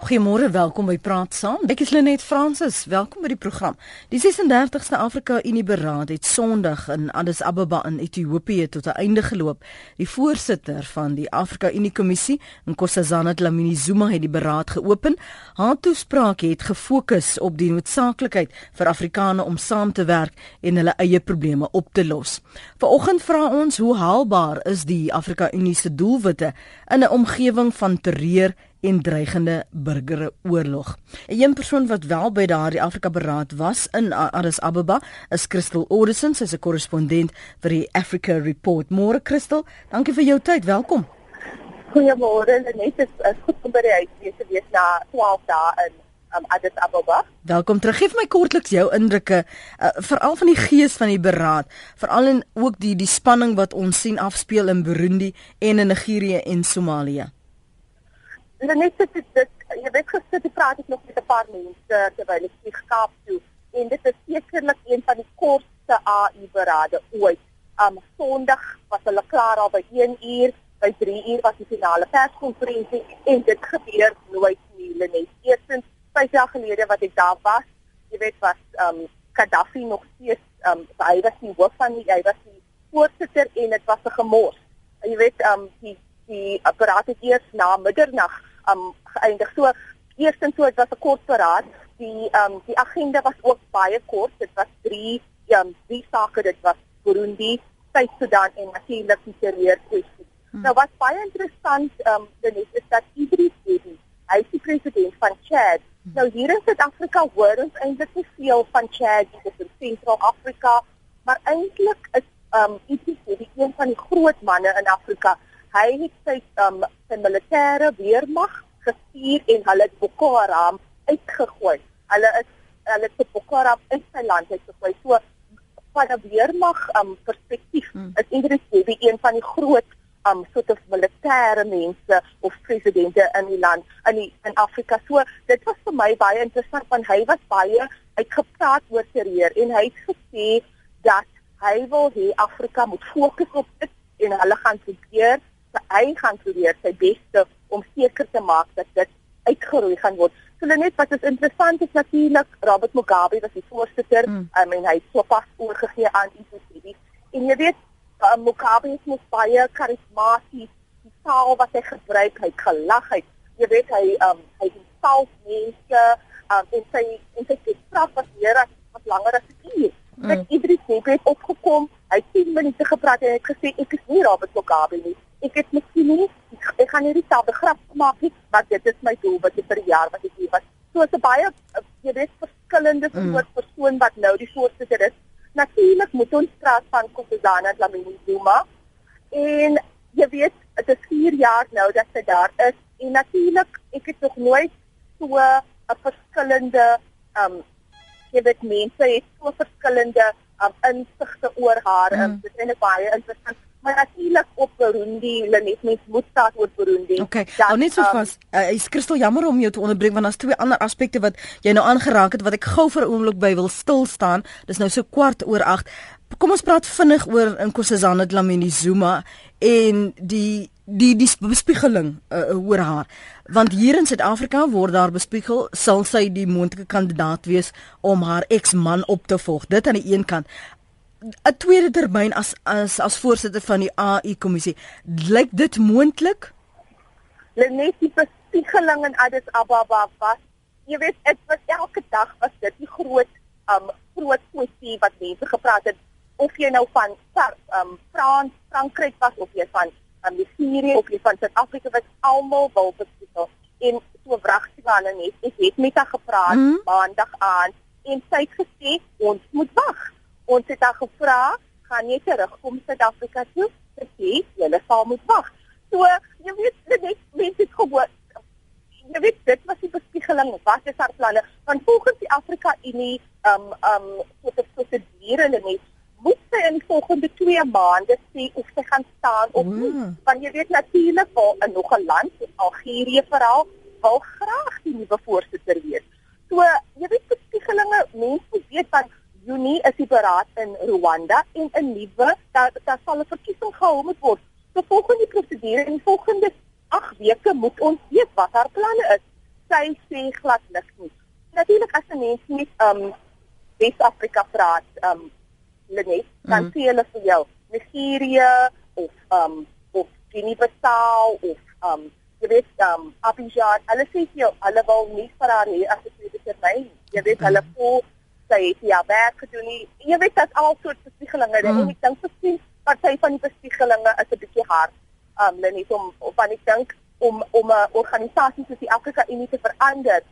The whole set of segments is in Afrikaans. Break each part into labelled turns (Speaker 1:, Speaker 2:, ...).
Speaker 1: Goeiemôre, welkom by Praat Saam. Ek is Lenet Fransis. Welkom by die program. Die 36ste Afrika Unie Beraad het Sondag in Addis Ababa in Ethiopië tot 'n einde geloop. Die voorsitter van die Afrika Unie Kommissie, Nkosazana Dlamini Zuma, het die beraad geopen. Haar toespraak het gefokus op die noodsaaklikheid vir Afrikaners om saam te werk en hulle eie probleme op te los. Vanoggend vra ons hoe haalbaar is die Afrika Unie se doelwitte in 'n omgewing van terreur en dreigende burgeroorlog. 'n Een persoon wat wel by daardie Afrika Beraad was in Addis Ababa is Crystal Audison, sy's 'n korrespondent vir die Africa Report. Môre Crystal, dankie vir jou tyd. Welkom.
Speaker 2: Goeiemôre. Net is, is goed om by die huis te wees na 12 dae in um, Addis Ababa.
Speaker 1: Welkom terug. Geef my kortliks jou indrukke uh, veral van die gees van die beraad, veral en ook die die spanning wat ons sien afspeel in Burundi en in Nigerië en Somalië.
Speaker 2: En net dit dit jy weet gister het praat ek nog met 'n paar mense terwyl ek vlieg Kaap toe en dit is sekerlik een van die kortste AI berade ooit. Um, Sondag was hulle klaar al by 1 uur, by 3 uur was die finale perskonferensie en dit gebeur nooit nie net. Eerstens 5 jaar gelede wat ek daar was, jy weet was um Gaddafi nog steeds um hy was die hoof van die hy was die voorsitter en dit was 'n gemors. Jy weet um die die apparaat het eers na middernag um geëindig. So eerstens so dit was 'n kort beraad. Die um die agenda was ook baie kort. Dit was 3 um drie sake. Dit was Burundi, Suid-Sudan en natuurlik die terreur kwessie. Hmm. Nou wat baie interessant um is, is dat Idris Deby, hy is die president van Chad. Hmm. Nou hier in Suid-Afrika hoor ons eintlik nie veel van Chad nie, dit is Sentraal-Afrika, maar eintlik is um Idris Deby een van die groot manne in Afrika hy het sy um sy militêre weermag gestuur en hulle het Boko Haram uitgegooi. Hulle is hulle het Boko Haram in sy land uitgegooi. So van 'n weermag um perspektief hmm. is Idris Deby een van die groot um soort of militêre mense of presidente in die land in die, in Afrika. So dit was vir my baie interessant want hy was baie uitgepraat oor terreur en hy het gesê dat hy wil hê Afrika moet fokus op dit en hulle gaan probeer hy gaan probeer sy beste om seker te maak dat dit uitgeroei gaan word. So net wat is interessant is natuurlik Robert Mugabe was die voorsitter mm. um, en hy het so pas oorgegee aan ICC. En jy weet uh, Mugabe is mos baie karismaties. Die taal wat hy gebruik, hy gelag hy. Jy weet hy um, hy insult mense um, en sy en sy straf was meer as wat langer as. Mm. Ek Idris het opgekom, hy het 10 minute gepraat en hy het gesê ek is nie Robert Mugabe nie ek het miskien nie ek gaan nie dieselfde grap maak nie, maar dit is my doel wat ek vir die jaar wat ek hier was. So 'n baie eh, jy weet verskillende mm. soort persoon wat nou die voorsitter is. Natuurlik moet ons praat van Kossazana Dlamini Zuma. En jy weet, dit is 4 jaar nou dat sy daar is en natuurlik ek het nog nooit so 'n verskillende um jy weet mense het so verskillende um insigte oor haar. Mm. Dit is baie interessant maar natuurlik op Burundi, hulle net mens moet staat oor Burundi.
Speaker 1: Okay. Nou net so vas. Um, uh, is Kristel jammer om jou te onderbreek want daar's twee ander aspekte wat jy nou aangeraak het wat ek gou vir 'n oomblik by wil stil staan. Dis nou so kwart oor 8. Kom ons praat vinnig oor Nkosazana Dlamini Zuma en die die die bespiegeling uh, oor haar want hier in Suid-Afrika word daar bespiegel sal sy die moontlike kandidaat wees om haar eksman op te volg dit aan die een kant 'n tweede termyn as as as voorsitter van die AI kommissie. Lyk dit moontlik?
Speaker 2: Net die bespiegeling in Addis Ababa was, jy weet, dit was elke dag was dit die groot um groot kwessie wat mense gepraat het of jy nou van um Frans, Frankryk was of jy van um Nigerië of jy van Suid-Afrika was, almal wil bespiegel. En so wragtigane net, ek het met haar gepraat mm -hmm. maandag aan en sy het gesê ons moet wag ons het haar gevra, gaan jy terugkom Suid-Afrika toe? Sê jy sal moet wag. So, jy weet net mense het gewoon jy weet dit was die bespiegeling wat is haar planne want volgens die Afrika Unie um um tot die prosedure hulle net moet sy in volgende 2 maande sê of sy gaan staan of nie mm. want jy weet natuurlik wel in nog 'n land Algerië veral wil graag die nuwe voorsitter wees so jy weet bespiegelinge mense weet van Junie is die beraad in Rwanda en 'n nuwe daar daar sal 'n verkiesing gehou moet word. So volgens die prosedure en volgende 8 weke moet ons weet wat haar planne is. sy sê glad niks nie. Natuurlik as 'n mens nie um Wes-Afrika praat, um Lenet, dan mm. sê hulle vir jou Nigerië of um of Guinea-Bissau of um jy weet um Abidjan, hulle sê jy hulle wil nie vir haar hier as 'n tweede termyn. Jy weet hulle mm. voel sy het ja werk gedoen nie. Jy weet dat al soort bespiegelinge mm. en ek dink presies party van die bespiegelinge is 'n bietjie hard. Um Lenet om van ek dink om om 'n organisasie soos die Afrika Unie te verander.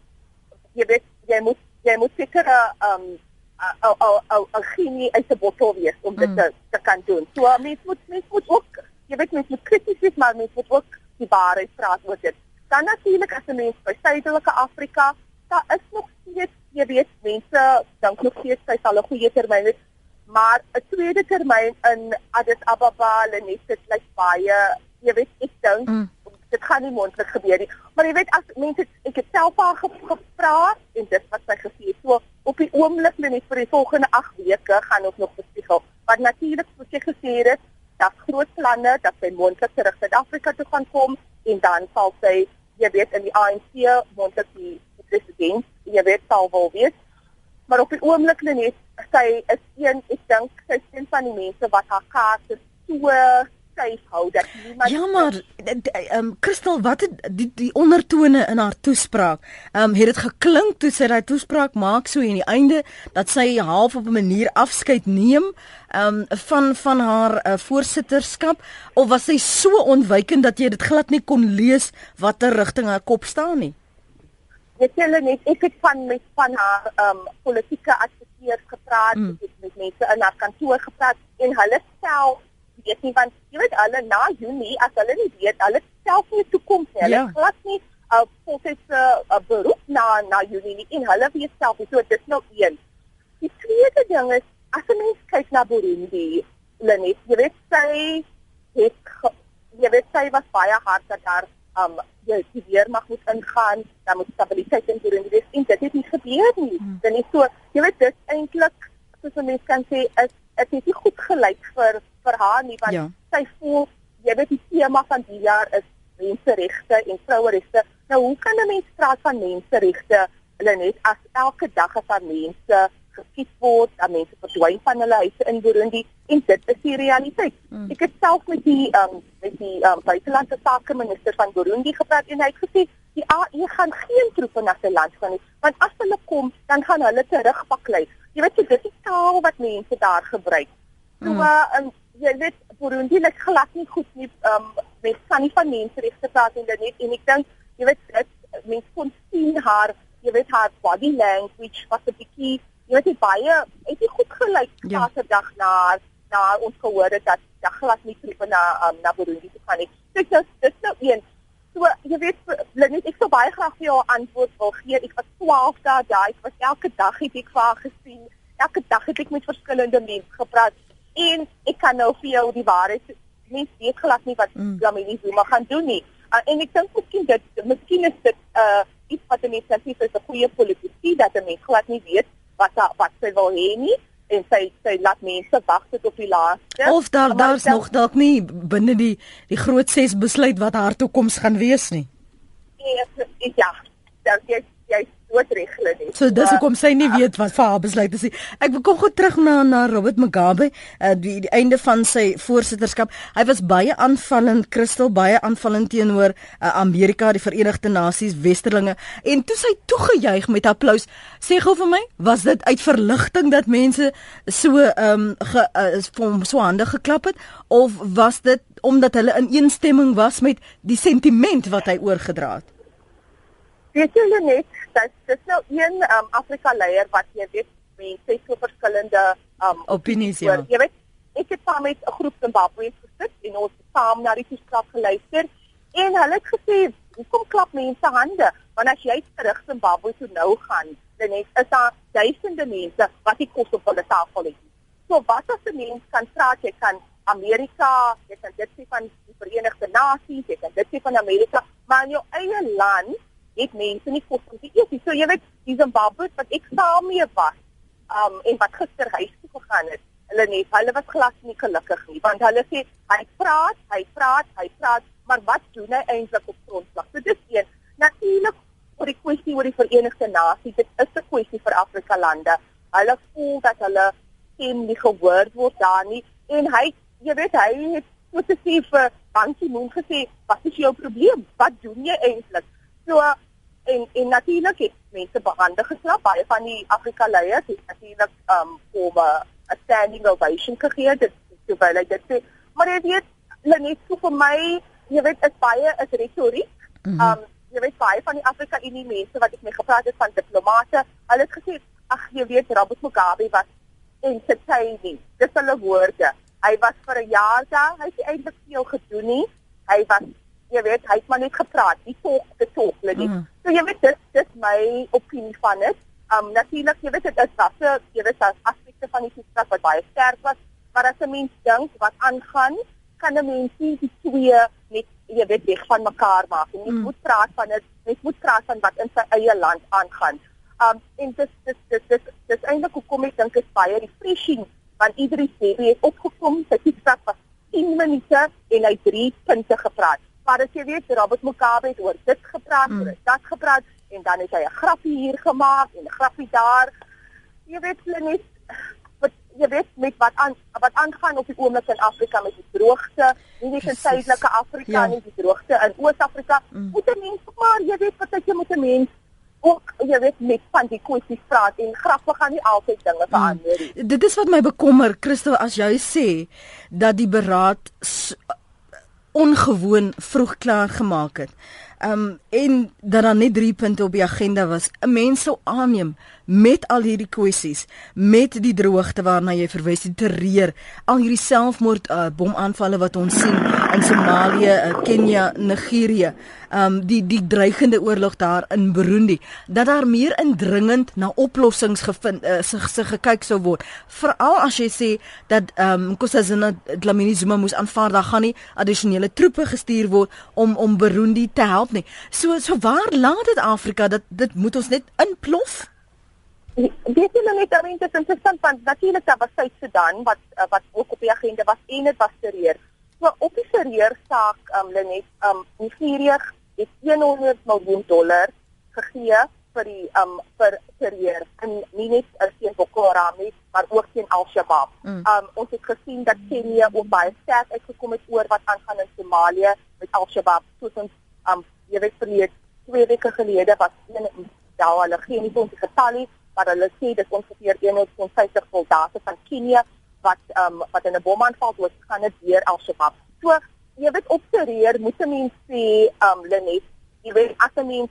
Speaker 2: Jy weet jy moet jy moet seker 'n um 'n 'n 'n genie uit 'n bottel wees om dit mm. te, te kan doen. So mens moet mens moet ook jy weet mens moet krities wees maar mens moet ook die waarheid praat oor dit. Dan natuurlik as 'n mens by Suidelike Afrika, daar is nog steeds jy weet mense dink nog steeds sy sal 'n goeie termyn hê, maar 'n tweede termyn in Addis Ababa, Lenet, dit lyk baie jy weet ek dink mm dit gaan nie moontlik gebeur nie. Maar jy weet as mense ek het self al gepraat en dit wat sy gesê het. So op die oomblik net vir die volgende 8 weke gaan ons nog bespiegel. Maar natuurlik soos jy gesê het, dat groot planne dat sy moontlik terug Suid-Afrika toe gaan kom en dan sal sy jy weet in die ANC moontlik die president, jy weet sal wel wees. Maar op die oomblik net sy is een ek dink sy is een van die mense wat haar kaarte so styf hou dat niemand
Speaker 1: Ja maar ehm um, Christel wat het die die ondertone in haar toespraak? Ehm um, het dit geklink toe sy daai toespraak maak so in die einde dat sy half op 'n manier afskeid neem ehm um, van van haar uh, voorsitterskap of was sy so ontwykend dat jy dit glad nie kon lees watter rigting haar kop staan nie?
Speaker 2: Ek sê net ek het van met van haar ehm um, politieke adviseurs gepraat, mm. ek het met mense in haar kantoor gepraat en hulle self weet nie want jy weet hulle na Junie as hulle nie weet hulle self nie toekoms nie. Hulle ja. glad nie uh volgens 'n uh, uh, beroep na na Junie nie en hulle weet self nie. So dit is nog een. Die tweede ding is as 'n mens kyk na Burundi, Lenet, jy weet sy het jy weet sy was baie hard dat daar um jy die weermag moet ingaan, dan moet stabiliteit in Burundi wees. En dit het nie gebeur nie. Hmm. Dit is so, jy weet dit eintlik soos 'n mens kan sê is dit het nie goed gelyk vir vir haar nie want ja. sy voel jy weet die tema van die jaar is menseregte en vroueregte. Nou hoe kan 'n mens praat van menseregte hulle net as elke dag as daar mense geskiet word, dat mense verdwyn van hulle huise in Burundi en dit is die realiteit. Mm. Ek het self met die um, met die um, buitelandse sake minister van Burundi gepraat en hy het gesê die AU gaan geen troepe na sy land gaan nie, want as hulle kom, dan gaan hulle terugpaklei. Jy weet jy dis die taal wat mense daar gebruik. So mm. uh, um, jy weet Burundi lê glad nie goed nie um, met van die van menseregte praat en dit net. En ek dink jy weet dit mense kon sien haar jy weet haar body language was 'n bietjie jy weet baie het nie goed gelyk ja. Saterdag na na ons gehoor het dat dat glad nie troepe na um, na Burundi toe gaan nie. Dit is dit is nou een. So jy weet net ek sou baie graag vir jou antwoord wil gee. Ek was 12 dae daar. Ek was elke dag het ek vir haar gesien. Elke dag het ek met verskillende mense gepraat en ek kan nou vir jou die waarheid mens weet glad nie wat mm. Lamini Zuma gaan doen nie. Uh, en ek dink miskien dit miskien is dit uh iets wat 'n mens sê is 'n goeie politisie dat 'n mens glad nie weet wat wat sy wil hê nie en sy sy laat mense wag tot op die laaste.
Speaker 1: Of daar daar's nog dalk nie binne die die groot ses besluit wat haar toekoms gaan wees nie.
Speaker 2: Nee, ja, dan jy jy doodreg hulle nie.
Speaker 1: So dis hoekom sy nie weet wat vir haar besluit is nie. Ek wil kom gou terug na na Robert Mugabe, uh, die die einde van sy voorsitterskap. Hy was baie aanvallend, Christel, baie aanvallend teenoor uh, Amerika, die Verenigde Nasies, westerlinge en toe sy toegejuig met applous. Sê gou vir my, was dit uit verligting dat mense so ehm um, ge uh, vir so hande geklap het of was dit omdat hulle in eensstemming was met die sentiment wat hy oorgedra het?
Speaker 2: Weet julle net dat dit nou een um, Afrika leier wat jy weet mense so verskillende um,
Speaker 1: opinies ja.
Speaker 2: Jy weet ek het saam met 'n groep Zimbabweërs gesit en ons het saam na die toespraak geluister en hulle het gesê hoekom klap mense hande want as jy terug Zimbabwe toe nou gaan dan is daar duisende mense wat die kos op hulle tafel het. So wat as 'n mens kan praat jy kan Amerika, jy kan dit sê van die Verenigde Nasies, jy kan dit sê van Amerika, maar in jou eie land het mense nie kos om te eet nie. So jy weet, die Zimbabwe wat ek saam mee was, um en wat gister huis toe gegaan het, hulle net, hulle was glad nie gelukkig nie, want hulle sê hy praat, hy praat, hy praat, maar wat doen hy eintlik op grondslag? So dis een. Natuurlik oor die kwessie oor die Verenigde Nasies. Dit is 'n kwessie vir Afrika lande. Hulle voel dat hulle stem nie gehoor word daar nie en hy jy weet hy het spesifiek vir Ban Ki-moon gesê, "Wat is jou probleem? Wat doen jy eintlik?" So en en natuurlik het mense behande geslap baie van die Afrika leiers het natuurlik um om 'n standing ovation gegee dit terwyl hy dit sê. Maar jy weet net so vir my jy weet is baie is retoriek. Mm -hmm. um jy weet baie van die Afrika Unie mense wat ek mee gepraat het van diplomate hulle het gesê ag jy weet Robert Mugabe was entertaining. Dis hulle woorde. Hy was vir 'n jaar daar hy het eintlik veel gedoen nie. Hy was jy weet hy het maar net gepraat die talk the talk net mm. so jy weet dit dis my opinie van dit. Um natuurlik jy weet dit is was jy weet as aspekte van die gesprek wat baie sterk was. Maar as 'n mens dink wat aangaan kan 'n mens nie die twee net jy weet weg van mekaar maak en jy mm. moet praat van dit jy moet praat van wat in sy eie land aangaan. Um en dit dit dit dit dis eintlik hoekom ek dink is baie refreshing want iedere jy het opgekom sy gesprek was 10 minute en hy drie punte gepraat maar as jy weet Robert Mugabe het oor dit gepraat mm. oor dit gepraat en dan het hy 'n grappie hier gemaak en 'n grappie daar. Jy weet hulle net wat jy weet met wat aan wat aangaan op die oomblik in Afrika met die droogte, nie net in Suidelike Afrika ja. nie, die droogte in Oos-Afrika. Mm. Moet mense maar jy weet wat jy moet 'n mens ook jy weet met van die kwessies praat en grappig gaan nie altyd dinge mm. verander nie.
Speaker 1: Dit is wat my bekommer, Christo, as jy sê dat die beraad ongewoon vroeg klaar gemaak het. Um en dat daar net 3 punte op die agenda was. 'n Mens sou aanneem met al hierdie kwessies, met die droogte waarna jy verwys, die terreur, al hierdie selfmoord uh, bomaanvalle wat ons sien in Somalië, uh, Kenia, Nigerië, um die die dreigende oorlog daar in Burundi, dat daar meer indringend na oplossings gevind uh, se, se gekyk sou word. Veral as jy sê dat um Nkosazana Dlamini Zuma moes aanvaar dat gaan nie addisionele troepe gestuur word om om Burundi te help nie. So so waar laat dit Afrika dat dit moet ons net inplof?
Speaker 2: Dit is net dan interessant want natuurlik daar was Suid-Sudan wat uh, wat ook op die agenda was en dit was terreur. So op die terreursaak um Lenet um Nigerië het 100 miljoen dollar gegee vir die um vir terreur en nie net as teen Boko Haram nie, maar ook teen Al-Shabaab. Mm. Um ons het gesien dat Kenia ook baie sterk uitgekom het oor wat aangaan in Somalië met Al-Shabaab. Soos ons um jy weet verlede twee weke gelede was een ja, hulle gee nie ons getal nie maar hulle sê dit ongeveer 150 soldate van Kenia wat ehm um, wat in 'n bomaanval dood gaan het deur Al-Shabaab. So jy weet op terreur moet 'n mens sê ehm um, Lenet, jy weet as 'n mens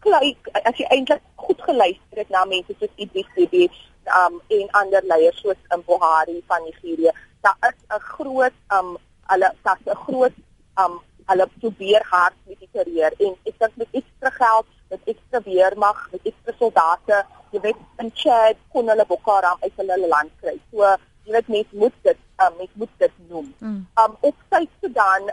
Speaker 2: kyk as jy eintlik goed geluister het na mense soos IDCB ehm um, en ander leiers soos in Buhari van Nigerië, daar is 'n groot ehm um, hulle daar's 'n groot ehm um, hulle probeer hard met die terreur en ek dink met ekstra geld, met ekstra weermag, met ekstra soldate jy weet in Chad kon hulle Boko Haram uit hulle land kry. So jy weet net moet dit um, net moet dit noem. Mm. Um op Suid-Sudan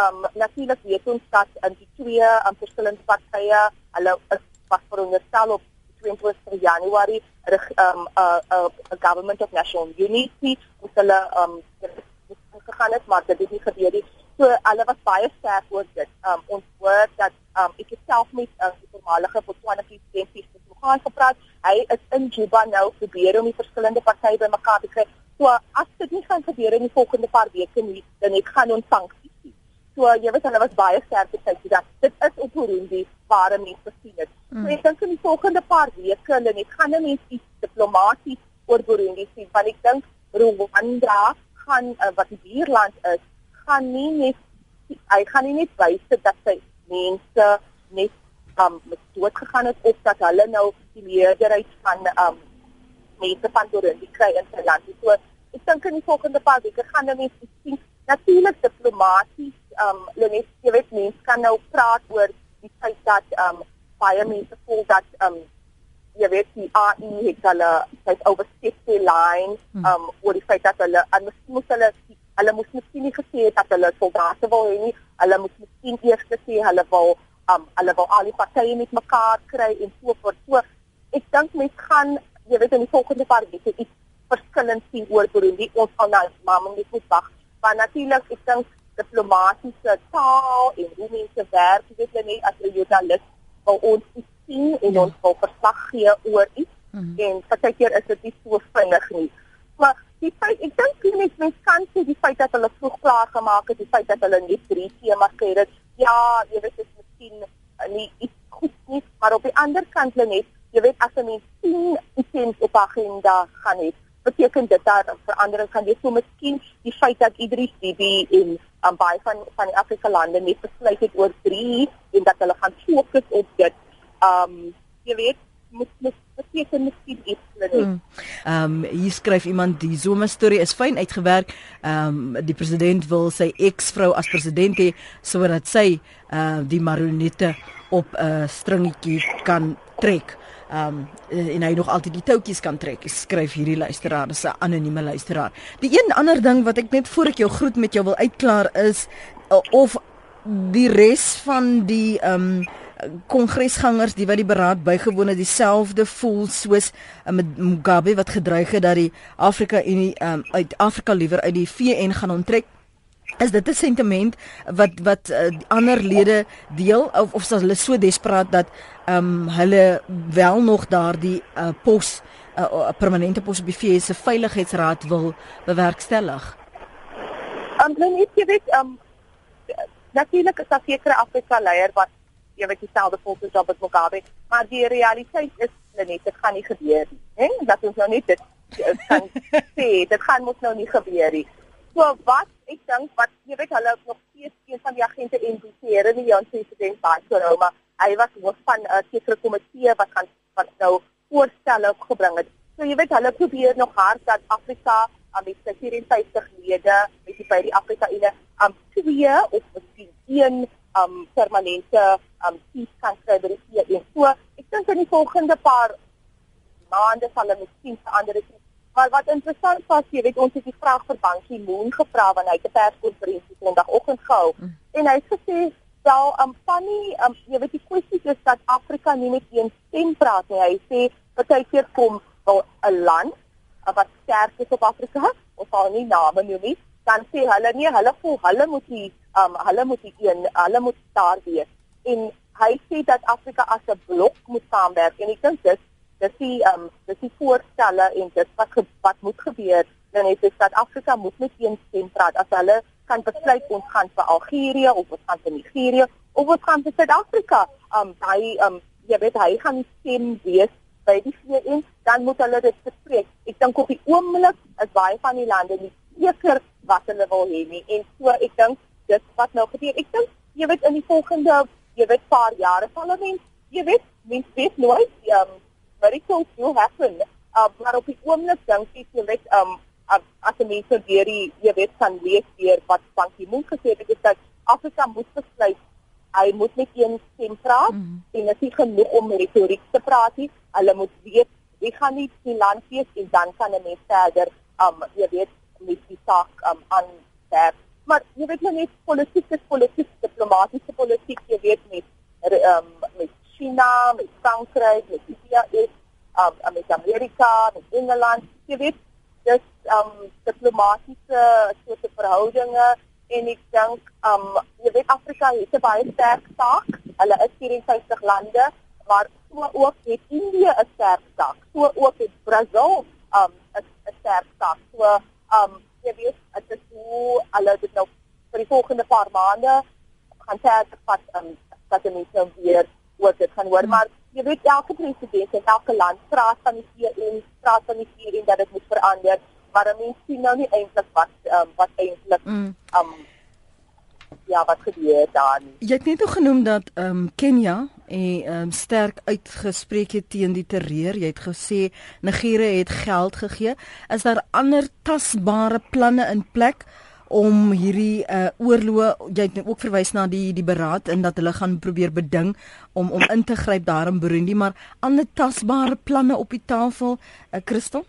Speaker 2: um natuurlik weet ons dat in die twee um, verskillende partye hulle is was veronderstel op 22 Januarie rig um 'n uh, uh, government of national unity wat hulle um gegaan het maar dit het nie gebeur nie. So hulle was baie sterk oor dit. Um ons hoor dat um ek self met 'n uh, voormalige Botswana president gaan gepraat. Hy is in Juba nou probeer om die verskillende partye bymekaar te kry. So as dit nie gaan gebeur in die volgende paar weke nie, dan het gaan ons sanksies. So jy weet hulle was baie sterk te sê dat dit is op Burundi waar mense gesien het. Mm. So ek dink in die volgende paar weke hulle net gaan hulle net iets diplomaties oor Burundi sien. Want ek dink Rwanda gaan uh, wat die buurland is, gaan nie net hy gaan nie net wys dat sy mense net um met dood gegaan het of dat hulle nou die meerderheid van um mense van Burundi kry in sy land. So ek dink in die volgende paar weke gaan mense sien natuurlik diplomaties um hulle jy weet mense kan nou praat oor die feit dat um baie mense voel dat um jy weet die AU het hulle het overstep die line hmm. um oor die feit dat hulle en moes hulle hulle moes miskien nie gesê het dat hulle soldate wil hê nie. Hulle moes miskien eers gesê hulle wil um hulle wil al die partye met mekaar kry en so voort. So ek dink mense gaan jy weet in die volgende paar weke iets verskillend sien oor Burundi. Ons gaan nou maar moet wag. Maar natuurlik ek dink diplomatiese taal en hoe mense werk, jy weet net as 'n joernalis wil ons sien en ja. ons wil verslag gee oor iets mm. en partykeer is dit nie so vinnig nie. Maar die feit ek dink nie net mens kan sê die feit dat hulle vroeg klaar gemaak het, die feit dat hulle net drie temas het, dit ja, jy weet dit is miskien nie iets goed nie, maar op die ander kant lê net, jy weet as 'n mens sien iets op agenda gaan het beteken dit dat verandering gaan wees so miskien die feit dat Idris Bibi en um, baie van van die Afrika lande net besluit het oor 3 en dat hulle gaan fokus op dit. Um jy weet moet moet beteken miskien iets net.
Speaker 1: Hmm. Ehm hier skryf iemand die Zuma storie is fyn uitgewerk. Ehm um, die president wil sy eksvrou as president hê sodat sy uh die marionette op 'n uh, stringetjie kan trek. Ehm um, en hy nog altyd die toutjies kan trek. Skryf hierdie luisteraar, dis 'n anonieme luisteraar. Die een ander ding wat ek net voor ek jou groet met jou wil uitklaar is uh, of die res van die ehm um, kongresgangers die wat die beraad bygewoon het dieselfde voel soos uh, Mugabe wat gedreig het dat die Afrika Unie um, uit Afrika liewer uit die VN gaan onttrek is dit 'n sentiment wat wat uh, ander lede deel of of hulle so desperaat dat um, hulle wel nog daardie uh, pos 'n uh, permanente pos op die VN se veiligheidsraad wil bewerkstellig.
Speaker 2: Um, dan is jy weet um, natuurlik is daar sekere Afrika leiers wat weet dieselfde op as Mugabe, maar die realiteit is net dit gaan nie gebeur nie, hè? Dat ons nou net dit kan sê, dit gaan mos nou nie gebeur nie. So wat ek dink wat jy weet hulle nog steeds een van die agente impliseer in die Jan president Baitsoro, maar hy was hoof van 'n uh, sekere komitee wat gaan wat nou voorstelle opgebring het. So jy weet hulle probeer nog hard dat Afrika aan die 54 lede, weet jy by die Afrika Unie, am twee of miskien een um permanente um seat kan kry by die VN. So ek dink in die volgende paar maande sal hulle miskien verander het. Maar wat interessant was, jy weet ons het die vraag vir Bankie Moon gevra wanneer hy 'n perskonferensie Sondagoggend gehou mm. en hy het gesê wel um van die um jy weet die kwessie is dat Afrika nie met een stem praat nie. Hy sê partykeer kom 'n land wat sterk is op Afrika of al nie name noem nie, dan sê hulle nee, hulle voel hulle moet die um hulle moet die een hulle moet daar wees en hy sê dat Afrika as 'n blok moet saamwerk. En ek dink dit dis die um dis die voorstelle en dit wat ge, wat moet gebeur. Dan is dit dat Afrika moet met een stem praat. As hulle kan besluit ons gaan vir Algerië of ons gaan vir Nigerië of ons gaan vir Suid-Afrika. Um hy um jy weet hy gaan stem wees by die VN dan moet hulle dit bespreek. Ek dink op die oomblik is baie van die lande nie seker wat hulle wil hê nie. En so ek dink dit wat nou gebeur. Ek dink jy weet in die volgende jy weet paar jare sal mens jy weet mens weet nooit um close to happen. Uh, maar op die oomblik dink ek jy weet um as die mense weer die jy weet kan lees weer wat van die moed gesê het is dat Afrika moet besluit hy moet net een stem praat mm en dit is genoeg om retoriek te praat nie. Hulle moet weet wie gaan nie die land wees en dan kan 'n mens verder um jy weet met die saak um aan werk maar jy weet nou net politiek is politiek, diplomatiese politiek, jy weet met ehm um, met China, met Frankryk, met India, is um met Amerika, met Engeland, jy weet dis um, diplomatiese soort verhoudinge en ek dink um jy weet Afrika het 'n baie sterk saak. Hulle is 54 lande, maar so ook het India 'n sterk saak. So ook het Brazil um 'n sterk saak. So um jy weet dit is hoe hulle dit nou vir die volgende paar maande. Gaan verder vat um, dat die mense weer oor dit gaan hoor. Maar jy weet elke president en elke land praat van die VN praat van die VN dat dit moet verander. Maar mense sien nou nie eintlik wat um, wat eintlik mm. um, ja wat gebeur daar nie
Speaker 1: jy het net ook genoem dat um, Kenia en um, sterk uitgespreek het teen die terreur. Jy het gesê Nigerië het geld gegee. Is daar ander tasbare planne in plek om hierdie uh, oorlog jy het ook verwys na die die beraad en dat hulle gaan probeer beding om om in te gryp daar in Burundi, maar ander tasbare planne op die tafel, uh, Christel?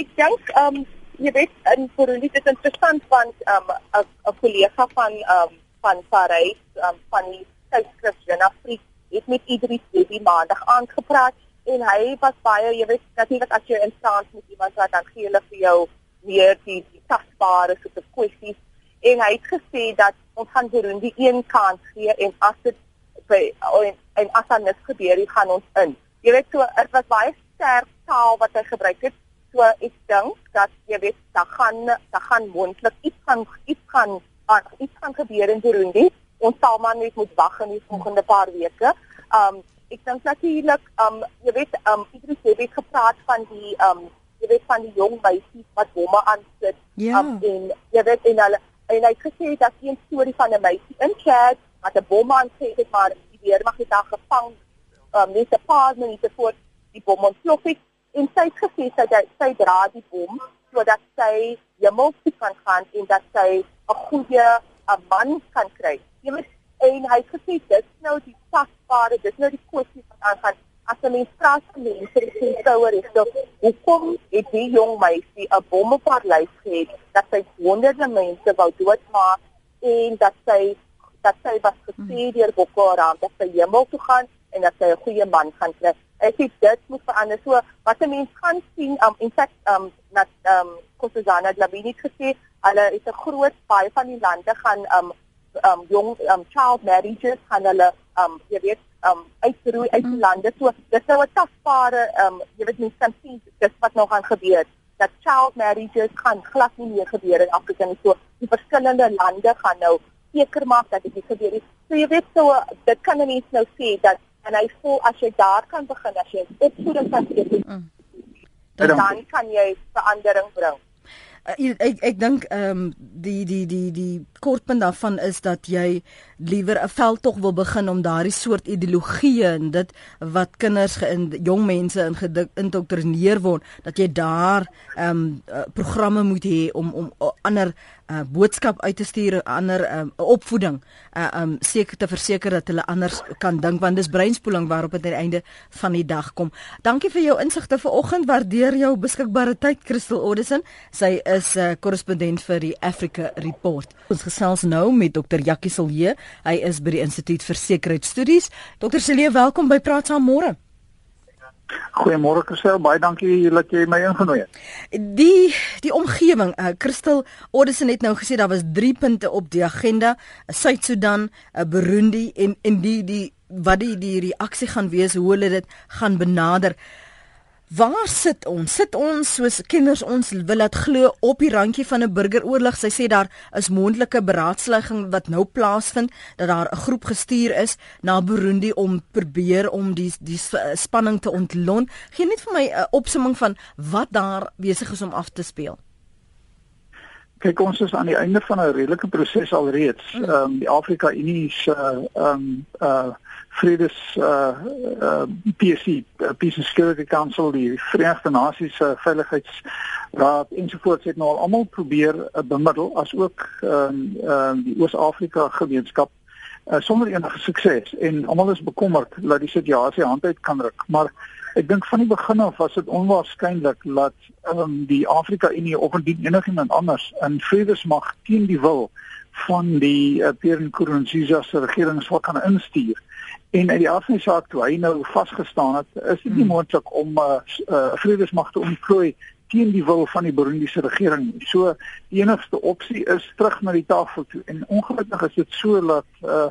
Speaker 2: Ek dink ehm um, jy weet in Burundi dit is interessant want ehm um, 'n kollega van ehm um, van Parys um, van die tydskrif Jenafriek het met Idris Debi maandag aangepraat en hy was baie jy weet natuurlik as jy in Frans met iemand wat dan gee hulle vir jou meer die, die tasbare soort kwessies en hy het gesê dat ons gaan Burundi een kans gee en as dit by en, en as dan niks gebeur, gaan ons in. Jy weet so dit was baie sterk taal wat hy gebruik het. So ek dink dat jy weet dan gaan dan gaan moontlik iets gaan iets gaan iets gaan gebeur in Burundi. Ons sal maar net moet wag in die volgende paar weke. Um ek dink natuurlik um jy weet um Idris het gepraat van die um jy weet van die jong meisies wat bomme aansit.
Speaker 1: Ja. Um,
Speaker 2: en jy weet en hulle en hy het gesê dat die storie van 'n meisie in Chad wat 'n bom aansit het maar die weermag het haar gevang um net 'n paar minute voor die bom ontplof het en sy het gesê sy dat sy dra die bom sodat sy hemel toe kan gaan en dat sy 'n goeie 'n man kan kry. Jy weet en hy het gesê dit nou die pasbare, dit nou die kwessie wat aangaan as 'n mens praat van mense wat sien skouer is, so hoekom het die jong meisie 'n bom op haar lyf gehad dat sy honderde mense wou doodmaak en dat sy dat sy was gesê deur Boko Haram dat sy hemel toe gaan en dat sy 'n goeie man gaan kry. Ek sê dit moet verander. So wat 'n mens gaan sien um in fact um dat um Kosazana Labini gesê hulle is 'n groot baie van die lande gaan um um jong um child marriages gaan hulle um jy weet um uitroei uit die mm. lande. So dis nou 'n tasbare um jy weet mens kan sien dis wat nou gaan gebeur dat child marriages gaan glad nie meer gebeur in Afrika nie. So die verskillende lande gaan nou seker maak dat dit nie gebeur nie. So jy weet so dit kan mense nou sê dat en hy voel as jy daar kan begin as jy opvoeding kan gee. Mm. Dan kan jy verandering bring.
Speaker 1: Uh, ek ek dink ehm um, die die die die kortpunt daarvan is dat jy liewer 'n veldtog wil begin om daardie soort ideologieë en dit wat kinders en jong mense in geïndoktrineer word dat jy daar ehm um, uh, programme moet hê om om uh, ander uh, boodskap uit te stuur ander um, opvoeding uh, um seker te verseker dat hulle anders kan dink want dis breinspoeling waarop dit aan die einde van die dag kom. Dankie vir jou insigte vanoggend. Waardeer jou beskikbare tyd Christel Oddison. Sy is 'n uh, korrespondent vir die Africa Report. Ons gesels nou met Dr. Jackie Silje. Hy is by die Instituut vir Sekuriteitsstudies. Dr. Silje, welkom by Praat saam môre.
Speaker 3: Goeiemôre Christel, baie dankie dat jy my ingenooi het.
Speaker 1: Die die omgewing, uh, Christel Oddison het nou gesê daar was 3 punte op die agenda, Suid-Sudan, uh, Burundi en en die die wat die die reaksie gaan wees hoe hulle dit gaan benader. Waar sit ons? Sit ons soos kenners ons wil laat glo op die randjie van 'n burgeroorlog. Sy sê daar is moontlike beraadslaging wat nou plaasvind dat daar 'n groep gestuur is na Burundi om probeer om die die spanning te ontlont. Gee net vir my 'n opsomming van wat daar besig is om af te speel.
Speaker 3: Kyk ons is aan die einde van 'n redelike proses alreeds. Hmm. Ehm um, die Afrika Unie se ehm um, uh vredes uh uh PSC uh, Peace and Security Council die Verenigde Nasies se uh, veiligheidsraad ensovoorts het nou al almal probeer uh, bemiddel as ook ehm um, uh, die Oos-Afrika gemeenskap uh, sonder enige sukses. En almal is bekommerd dat die situasie hand uit kan ruk. Maar ek dink van die begin af was dit onwaarskynlik dat um, die Afrika Unie of enigiemand anders in vredesmag teen die wil van die uh, Pierre Nkurunziza se regering sou kan instuur En uit die afsny saak toe hy nou vasgestaan het, is dit nie hmm. moontlik om 'n uh, uh, vredesmag te ontplooi teen die wil van die Burundiese regering nie. So die enigste opsie is terug na die tafel toe. En ongelukkig is dit so dat uh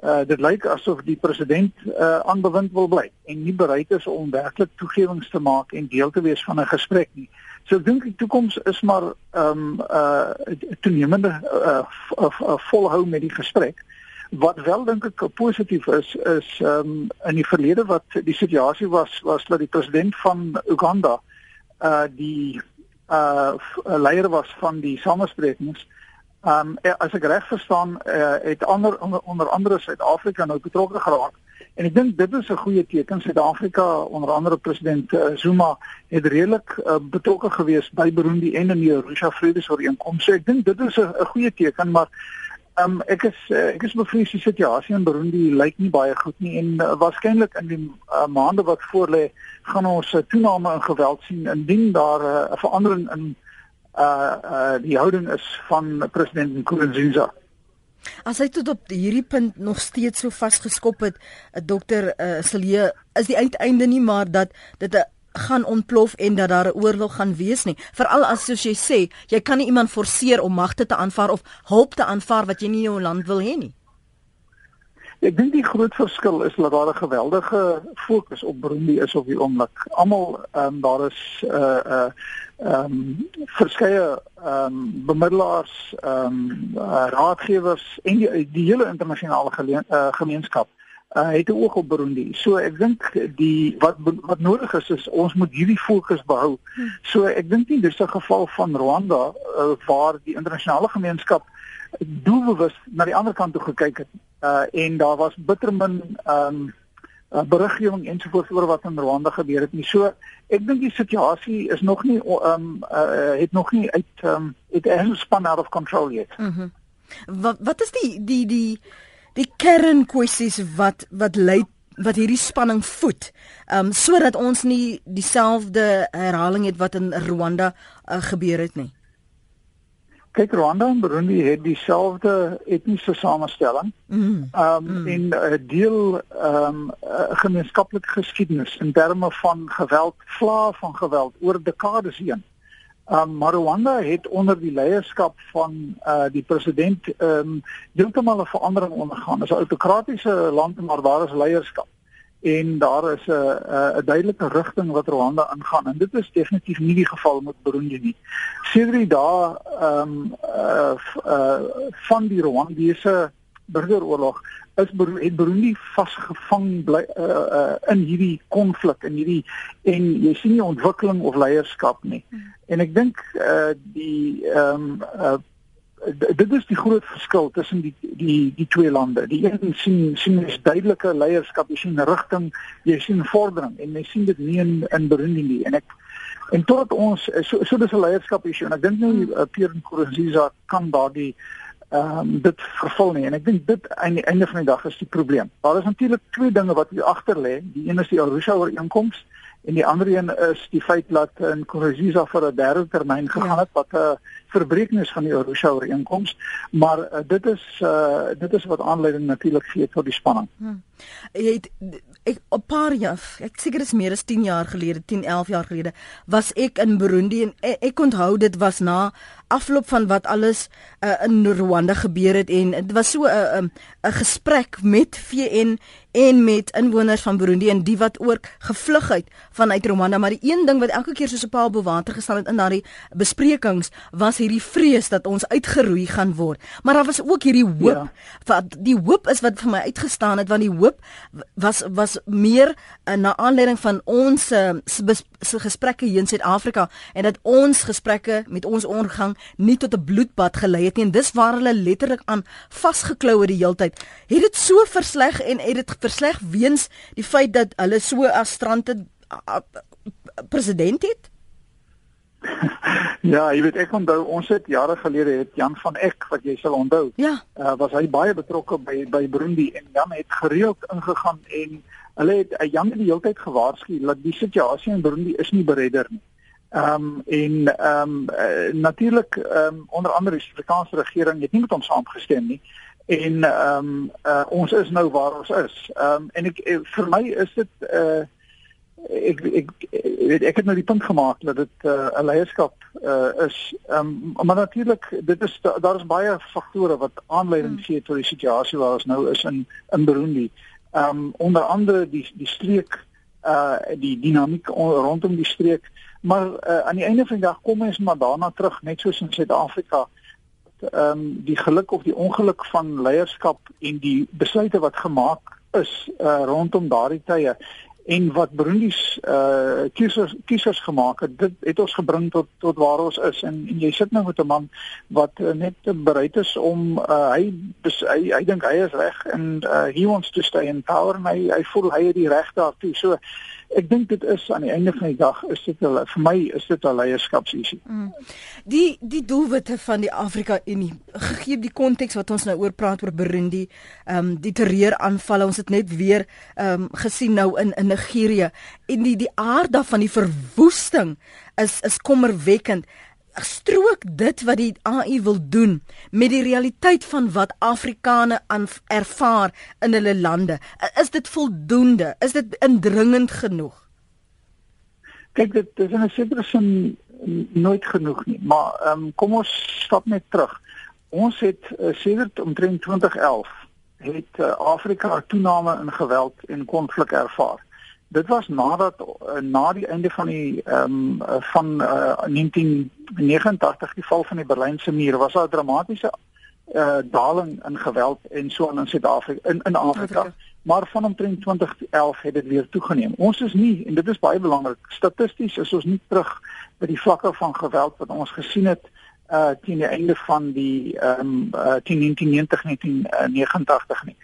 Speaker 3: uh dit lyk asof die president uh aanbewind wil bly en nie bereid is om werklik toegewings te maak en deel te wees van 'n gesprek nie. So ek dink die toekoms is maar um uh toenemende uh, uh, uh volhou met die gesprek. Wat wel dink ek positief is is ehm um, in die verlede wat die situasie was was dat die president van Uganda uh die uh leier was van die samesprekings. Ehm um, as ek reg verstaan uh, het ander onder, onder andere Suid-Afrika nou betrokke geraak. En ek dink dit is 'n goeie teken. Suid-Afrika onder andere president uh, Zuma het redelik uh, betrokke gewees by Burundi en in die Arusha Vredesooreenkoms. So ek dink dit is 'n goeie teken, maar um, ek is uh, ek is bevrees die situasie in Burundi lyk nie baie goed nie en uh, waarskynlik in die uh, maande wat voorlê gaan ons 'n uh, toename in geweld sien indien daar 'n uh, verandering in uh uh die houding is van president Nkurunziza.
Speaker 1: As hy tot op hierdie punt nog steeds so vasgeskop het, dokter uh, Silje, is die uiteinde nie maar dat dit 'n gaan ontplof en dat daar 'n oorlog gaan wees nie. Veral as soos jy sê, jy kan nie iemand forceer om magte te aanvaar of hulp te aanvaar wat jy nie in jou land wil hê nie.
Speaker 3: Ek dink die groot verskil is dat daar 'n geweldige fokus op Burundi is op die oomblik. Almal ehm um, daar is 'n uh, eh, 'n uh, ehm um, verskeie ehm um, bemiddelaars, ehm um, uh, raadgewers en die die hele internasionale uh, gemeenskap uh, het 'n oog op Burundi. So ek dink die wat wat nodig is is ons moet hierdie fokus behou. So ek dink nie dis 'n geval van Rwanda uh, waar die internasionale gemeenskap doelbewus na die ander kant toe gekyk het. Uh en daar was bitter min ehm um, uh, beriggewing ensovoorts oor wat in Rwanda gebeur het nie. So ek dink die situasie is nog nie ehm um, uh, het nog nie uit ehm um, it hasn't spun out of control yet.
Speaker 1: Mm wat wat is die die die die kernkwessies wat wat lei wat hierdie spanning voed. Ehm um, sodat ons nie dieselfde herhaling het wat in Rwanda uh, gebeur het nie.
Speaker 3: Kyk Rwanda en Burundi het dieselfde etniese samestelling. Mm. Ehm um, mm. en 'n uh, deel ehm um, uh, gemeenskaplike geskiedenis in terme van geweld, vlae van geweld oor dekades heen. Ehm um, maar Rwanda het onder die leierskap van uh die president ehm um, heeltemal 'n verandering ondergaan. Dit is 'n autokratiese land maar waar is leierskap en daar is 'n 'n duidelike rigting wat Rwanda ingaan en dit is definitief nie die geval met Burundi nie. Sedert daai ehm um, uh, uh van die Rwandese burgeroorlog is het Burundi vasgevang bly uh, uh in hierdie konflik in hierdie en jy sien nie ontwikkeling of leierskap nie. Hmm. En ek dink uh die ehm um, uh dit is die groot verskil tussen die die die twee lande. Die een sien sien is duidelike leierskap, jy sien rigting, jy sien vordering en jy sien dit nie in in Burundi nie. En ek en tot ons so so dis 'n leierskap issue en ek dink nie uh, Pierre Nkurunziza kan daardie ehm um, dit vervul nie en ek dink dit aan die einde van die dag is die probleem. Daar is natuurlik twee dinge wat hier agter lê. Die een is die Arusha ooreenkoms en die ander een is die feit dat in Nkurunziza vir 'n derde termyn gegaan ja. het wat 'n uh, verbreeknis van die Arusha ooreenkoms, maar uh, dit is uh, dit is wat aanleiding natuurlik gee tot die spanning. Hmm.
Speaker 1: Jy het ek 'n paar jaar, ek seker is meer as 10 jaar gelede, 10, 11 jaar gelede, was ek in Burundi en ek, ek onthou dit was na afloop van wat alles uh, in Rwanda gebeur het en dit was so 'n uh, 'n um, gesprek met VN en met inwoners van Burundi en die wat ook gevlug het vanuit Rwanda maar die een ding wat elke keer soos 'n paal bo water gestaan het in daardie besprekings was hierdie vrees dat ons uitgeroei gaan word maar daar was ook hierdie hoop ja. wat die hoop is wat vir my uitgestaan het want die hoop was was meer uh, na aanleiding van ons uh, gesprekke hier in Suid-Afrika en dat ons gesprekke met ons omgang nie tot 'n bloedbad gelei het nie en dis waar hulle letterlik aan vasgeklou het die heeltyd het dit so versleg en het dit versleg weens die feit dat hulle so as strande president het?
Speaker 3: ja, jy weet ek onthou ons het jare gelede het Jan van Eck wat jy sal onthou.
Speaker 1: Ja.
Speaker 3: Uh, was hy baie betrokke by by Burundi en Jan het gereeld ingegaan en hulle het Jan het die hele tyd gewaarsku dat die situasie in Burundi is nie beredder nie. Ehm um, en ehm um, uh, natuurlik ehm um, onder andere die Suid-Afrikaanse regering het nie met ons saamgestem nie en ehm um, uh, ons is nou waar ons is. Ehm um, en ek eh, vir my is dit uh ek ek weet ek het nou die punt gemaak dat dit 'n uh, leierskap uh, is. Ehm um, maar natuurlik dit is daar is baie faktore wat aanleiding gee tot die situasie waar ons nou is in in Burundi. Ehm um, onder andere die die streek uh die dinamiek rondom die streek. Maar uh, aan die einde van die dag kom ons maar daarna terug net soos in Suid-Afrika. Ehm um, die geluk of die ongeluk van leierskap en die besluite wat gemaak is uh, rondom daardie tye en wat Burundi's uh kiesers kiesers gemaak het dit het ons gebring tot tot waar ons is. En, en jy sit nou met 'n man wat uh, net bereid is om uh, hy hy hy dink hy is reg en uh, he wants to stay in power en hy hy voel hy het die reg daartoe. So ek dink dit is aan die einde van die dag is dit hulle vir my is dit 'n leierskapsisie. Mm.
Speaker 1: Die die doelwitte van die Afrika Unie gegee die konteks wat ons nou oor praat oor Burundi, ehm um, die terreuraanvalle, ons het net weer ehm um, gesien nou in in Nigerië en die die aard daarvan die verwoesting is is kommerwekkend strook dit wat die AU wil doen met die realiteit van wat Afrikane aan ervaar in hulle lande. Is dit voldoende? Is dit indringend genoeg?
Speaker 3: Kyk, dit is in 'n sekere sin nooit genoeg nie, maar ehm um, kom ons stap net terug. Ons het uh, sedert omtrent 2011 het uh, Afrika 'n toename in geweld en konflik ervaar. Dit was nadat uh, na die einde van die ehm um, van uh, 1989 die val van die Berlynse muur was daar 'n dramatiese uh, daling in geweld en so in Suid-Afrika in in Afrika. Afrika. Maar van omtrent 2011 het dit weer toegeneem. Ons is nie en dit is baie belangrik. Statisties is ons nie terug by die vlakke van geweld wat ons gesien het uh teen die einde van die ehm um, uh, 1990 1989 nie.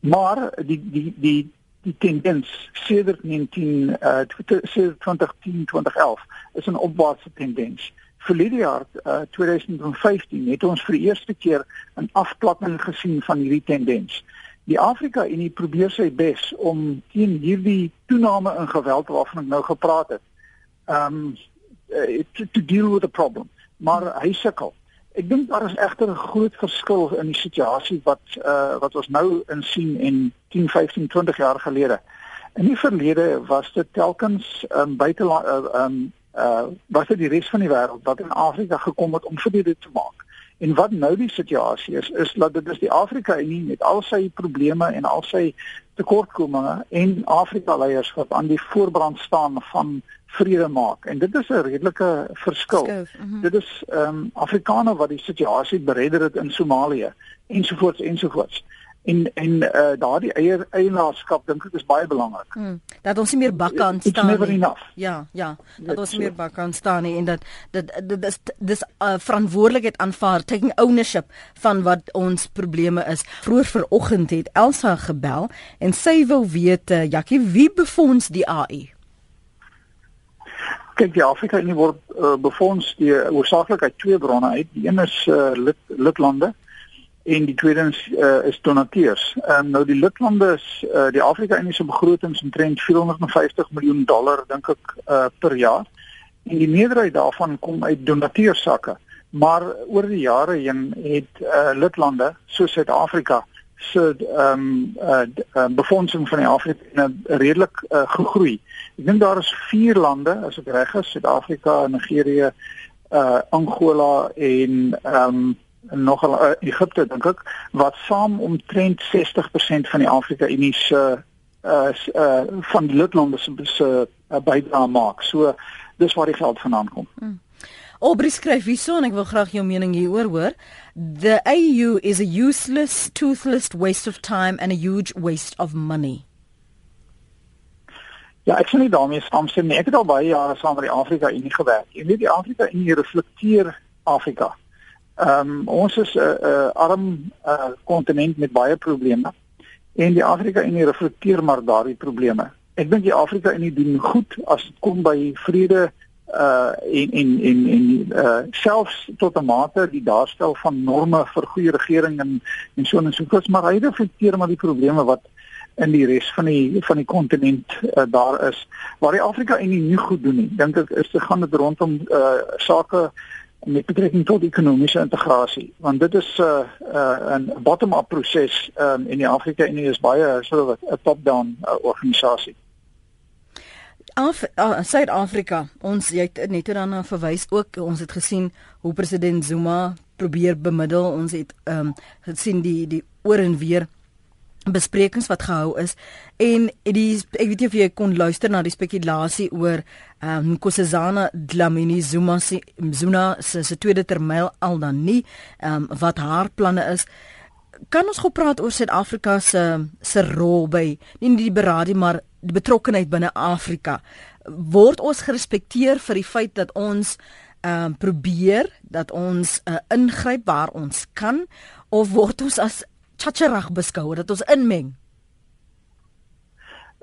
Speaker 3: Maar die die die die tendens sedert 19 uh 2010 2011 is 'n opwaartse tendens. Verlede jaar uh 2015 het ons vir die eerste keer 'n afklatting gesien van hierdie tendens. Die Afrika Unie probeer sy bes om teen hierdie toename in geweld waarvan ek nou gepraat het, um uh, to, to deal with the problem maar hy sukkel. Ek dink daar is egter 'n groot verskil in die situasie wat uh wat ons nou insien en 10, 15, 20 jaar gelede. In die verlede was dit telkens um buiteland uh, um uh was dit die res van die wêreld wat in Afrika gekom het om vrede te maak. En wat nou die situasie is, is dat dit is die Afrika Unie met al sy probleme en al sy tekortkominge en Afrika leiers wat aan die voorbrand staan van vrede maak. En dit is 'n redelike verskil. Mm -hmm. Dit is ehm um, Afrikaners wat die situasie beredder het in Somalië ensovoorts ensovoorts. En en uh, daardie eier eienaarskap dink ek is baie belangrik. Hmm,
Speaker 1: dat ons nie meer bakke aan staan nie. Ja, ja, dat It's ons nie meer bakke aan staan nie en dat dit dit is dis uh, verantwoordelikheid aanvaar, taking ownership van wat ons probleme is. Vroeër vanoggend het Elsa gebel en sy wou weet, uh, Jackie, wie befonds die AI?
Speaker 3: Kyk die Afrika Unie word uh, befonds die oorsaaklik uit twee bronne uit. Die een is uh, lid lidlande en die tweede is, uh, is donateurs. Ehm um, nou die lidlande is uh, die Afrika Unie se begroting omtrent 450 miljoen dollar dink ek uh, per jaar. En die meerderheid daarvan kom uit donateurssakke. Maar oor die jare heen het uh, lidlande soos Suid-Afrika se ehm um, uh, befondsing van die Afrika redelik uh, gegroei. Ek dink daar is 4 lande, as ek reg is, Suid-Afrika, Nigerië, uh Angola en ehm um, nog uh, Egipte dink ek wat saam omtrent 60% van die Afrika Unie se uh, uh van die lidlande se uh, bydrae maak. So dis waar die geld vandaan kom. Hmm.
Speaker 1: Aubrey skryf hierso en ek wil graag jou mening hieroor hoor. The AU is a useless, toothless waste of time and a huge waste of money.
Speaker 3: Ja, ek sien nie daarmee saamstem nie. Ek het al baie jare saam met die Afrika Unie gewerk. Jy weet die Afrika Unie reflekteer Afrika. Ehm um, ons is 'n uh, uh, arm uh, kontinent met baie probleme en die Afrika Unie reflekteer maar daardie probleme. Ek dink die Afrika Unie doen goed as dit kom by vrede uh en en en en uh selfs tot 'n mate die daarstel van norme vir goeie regering en en so en so voort maar hy reflekteer maar die probleme wat in die res van die van die kontinent uh, daar is waar die Afrika Unie nie goed doen nie. Dink ek is dit gaan dit rondom uh sake met betrekking tot ekonomiese integrasie want dit is 'n uh, 'n uh, bottom-up proses um, en die Afrika Unie is baie so 'n top-down uh, organisasie
Speaker 1: Af uh, Suid-Afrika, ons jy het net daarna verwys ook. Ons het gesien hoe president Zuma probeer bemiddel. Ons het ehm um, gesien die die oor en weer besprekings wat gehou is en die ek weet nie of jy kon luister na die spekulasie oor ehm um, Nkosazana Dlamini Zuma Zuma se, se tweede termyn al dan nie ehm um, wat haar planne is kan ons gou praat oor Suid-Afrika se se rol by nie die beraadie maar die betrokkeheid binne Afrika word ons gerespekteer vir die feit dat ons ehm uh, probeer dat ons uh, ingryp waar ons kan of word ons as chacherag beskou dat ons inmeng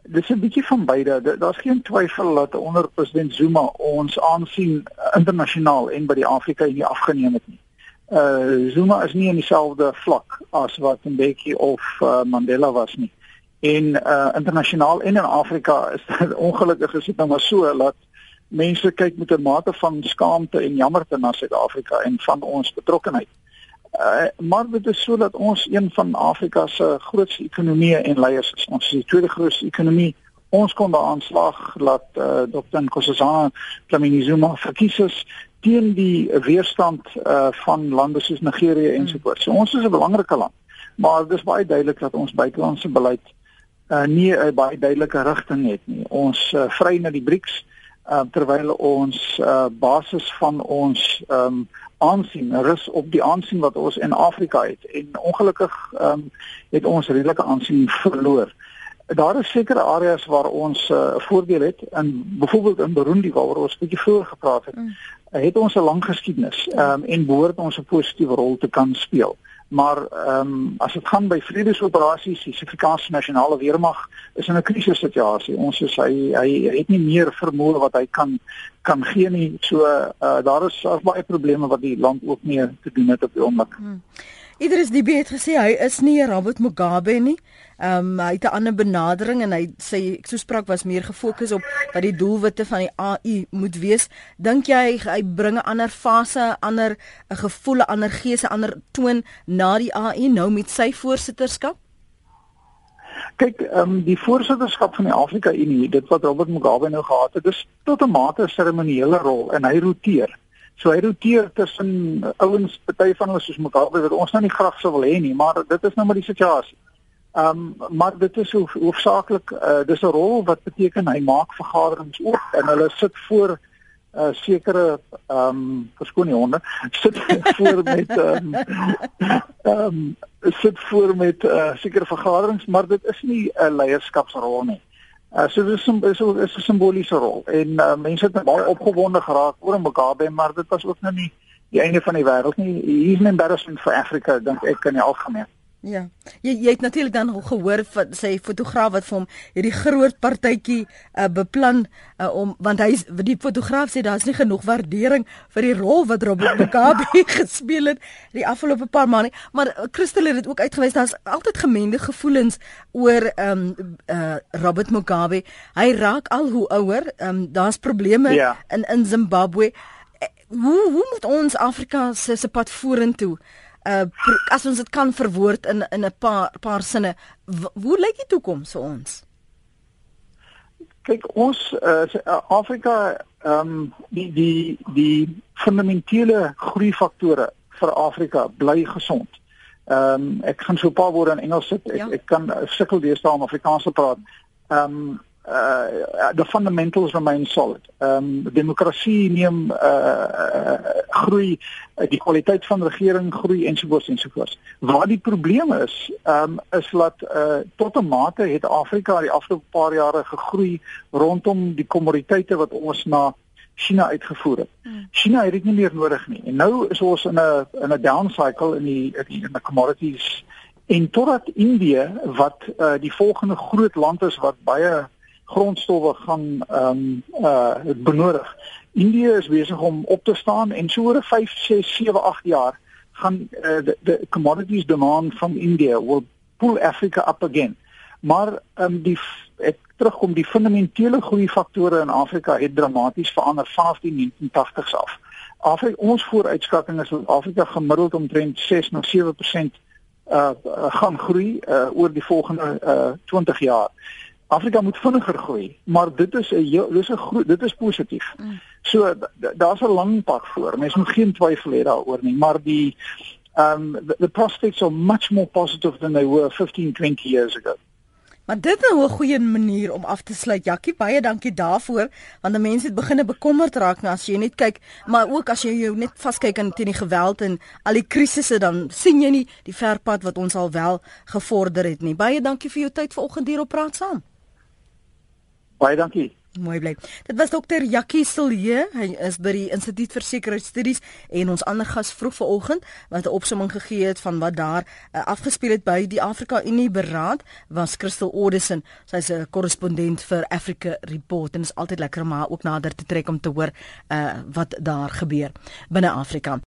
Speaker 3: Dis 'n bietjie van beide. Daar's geen twyfel dat onder president Zuma ons aansien internasionaal en by die Afrika Unie afgeneem het nie uh Zuma is nie in dieselfde vlak as wat Mbeki of uh, Mandela was nie. En uh internasionaal en in Afrika is dit ongelukkig is dit nou maar so dat mense kyk met 'n mate van skaamte en jammerte na Suid-Afrika en van ons betrokkeheid. Uh maar dit is so dat ons een van Afrika se grootste ekonomieë en leiers is. Ons is die tweede grootste ekonomie. Ons kon daaraan slag dat uh, Dr. Nkosazana Dlamini Zuma verkies is teen die weerstand uh van lande soos Nigerië ensovoorts. So ons is 'n belangrike land. maar dit is baie duidelik dat ons buitelandse beleid uh, nie 'n baie duidelike rigting het nie. Ons uh, vry na die BRICS uh, terwyl ons uh, basis van ons um, aansien rus op die aansien wat ons in Afrika het en ongelukkig um, het ons redelike aansien verloor. Daar is sekere areas waar ons 'n uh, voordeel het en byvoorbeeld in Burundi waaroor ons bietjie vroeër gepraat het, mm. het ons 'n lang geskiedenis um, en behoort ons 'n positiewe rol te kan speel maar ehm um, as dit gaan by vredesoperasies, die Suid-Afrikaanse nasionale weermag is in 'n krisissituasie. Ons is hy hy het nie meer vermoë wat hy kan kan gee nie. So uh, daar is baie probleme wat die land ook mee te doen het op die oomblik. Hmm.
Speaker 1: Idris Dibie het gesê hy is nie Robert Mugabe nie. Ehm um, hy het 'n ander benadering en hy sê so spraak was meer gefokus op wat die doelwitte van die AU moet wees. Dink jy hy bring 'n ander fase, 'n ander gevoel, 'n ander gees, 'n ander toon na die AU nou met sy voorsitterskap?
Speaker 3: Kyk, ehm um, die voorsitterskap van die Afrika Unie, dit wat Robert Mugabe nou gehad het, dis tot 'n mate 'n seremoniële rol en hy roteer. So hy roteer tussen ouens, party van hulle soos Mugabe wat ons nou nie graag sou wil hê nie, maar dit is nou maar die situasie. Ehm um, maar dit is hoof, hoofsaaklik uh, dis 'n rol wat beteken hy maak vergaderings oop en hulle sit voor uh, sekere ehm um, verskoon die honde sit voor met ehm um, um, sit voor met uh, sekere vergaderings maar dit is nie 'n leierskapsrol nie. Uh, so dis 'n is 'n is 'n simboliese rol en uh, mense het baie opgewonde geraak oor Mugabe maar dit was ook nou nie die einde van die wêreld nie. He's an embarrassment for Africa dink ek in die algemeen.
Speaker 1: Ja. Jy jy het natuurlik dan gehoor van sy fotograaf wat vir hom hierdie groot partytjie uh, beplan uh, om want hy die fotograaf sê daar's nie genoeg waardering vir die rol wat Robert Mugabe gespeel het die afgelope paar maande maar uh, Christel het dit ook uitgewys daar's altyd gemengde gevoelens oor ehm um, uh, Robert Mugabe hy raak al hoe ouer um, daar's probleme ja. in in Zimbabwe hoe hoe moet ons Afrika se se pad vorentoe uh as ons dit kan verwoord in in 'n paar paar sinne hoe lyk die toekoms vir ons
Speaker 3: kyk ons uh, Afrika ehm um, die die die fundamentele groei faktore vir Afrika bly gesond. Ehm um, ek gaan so 'n paar woorde in Engels sit. Ek, ja. ek kan sukkel deesdae om Afrikaans te praat. Ehm um, uh the fundamentals remain solid. Ehm um, demokrasie neem uh, uh groei, uh, die kwaliteit van regering groei ensovoorts ensovoorts. Waar die probleem is, ehm um, is dat uh tot 'n mate het Afrika die afgelope paar jare gegroei rondom die kommoditeite wat ons na China uitgevoer het. Hmm. China het dit nie meer nodig nie. En nou is ons in 'n in 'n down cycle in die in die, in die commodities en totdat Indië wat uh die volgende groot land is wat baie grondstowwe gaan ehm um, uh benodig. Indië is besig om op te staan en so oor 5, 6, 7, 8 jaar gaan uh, the commodities demand from India will pull Africa up again. Maar ehm um, die ek terugkom die fundamentele groei faktore in Afrika het dramaties verander vanaf die 1980s af. Afrika ons vooruitskatting is dat Afrika gemiddeld omtrent 6 na 7% uh gaan groei uh oor die volgende uh 20 jaar. Afrika moet vinniger groei, maar dit is 'n dis 'n dit is positief. Mm. So daar's 'n lang pad voor. Mens moet geen twyfel hê daaroor nie, maar die um the, the prospects are much more positive than they were 15 20 years ago.
Speaker 1: Maar dit is nou 'n goeie manier om af te sluit. Jakkie, baie dankie daarvoor, want die mense het begine bekommerd raak nou as jy net kyk, maar ook as jy jou net vaskyk aan teen die geweld en al die krisisse dan sien jy nie die verpad wat ons al wel gevorder het nie. Baie dankie vir jou tyd vanoggend hier op Praat Saam.
Speaker 3: Baie dankie.
Speaker 1: Mooi bly. Dit was dokter Jakkie Silje. Hy is by die Instituut vir Sekuriteitsstudies en ons ander gas vroeg vanoggend wat 'n opsomming gegee het van wat daar uh, afgespeel het by die Afrika Unie beraad was Crystal Audison. Sy's 'n korrespondent vir Africa Report en is altyd lekker om haar ook nader te trek om te hoor uh, wat daar gebeur binne Afrika.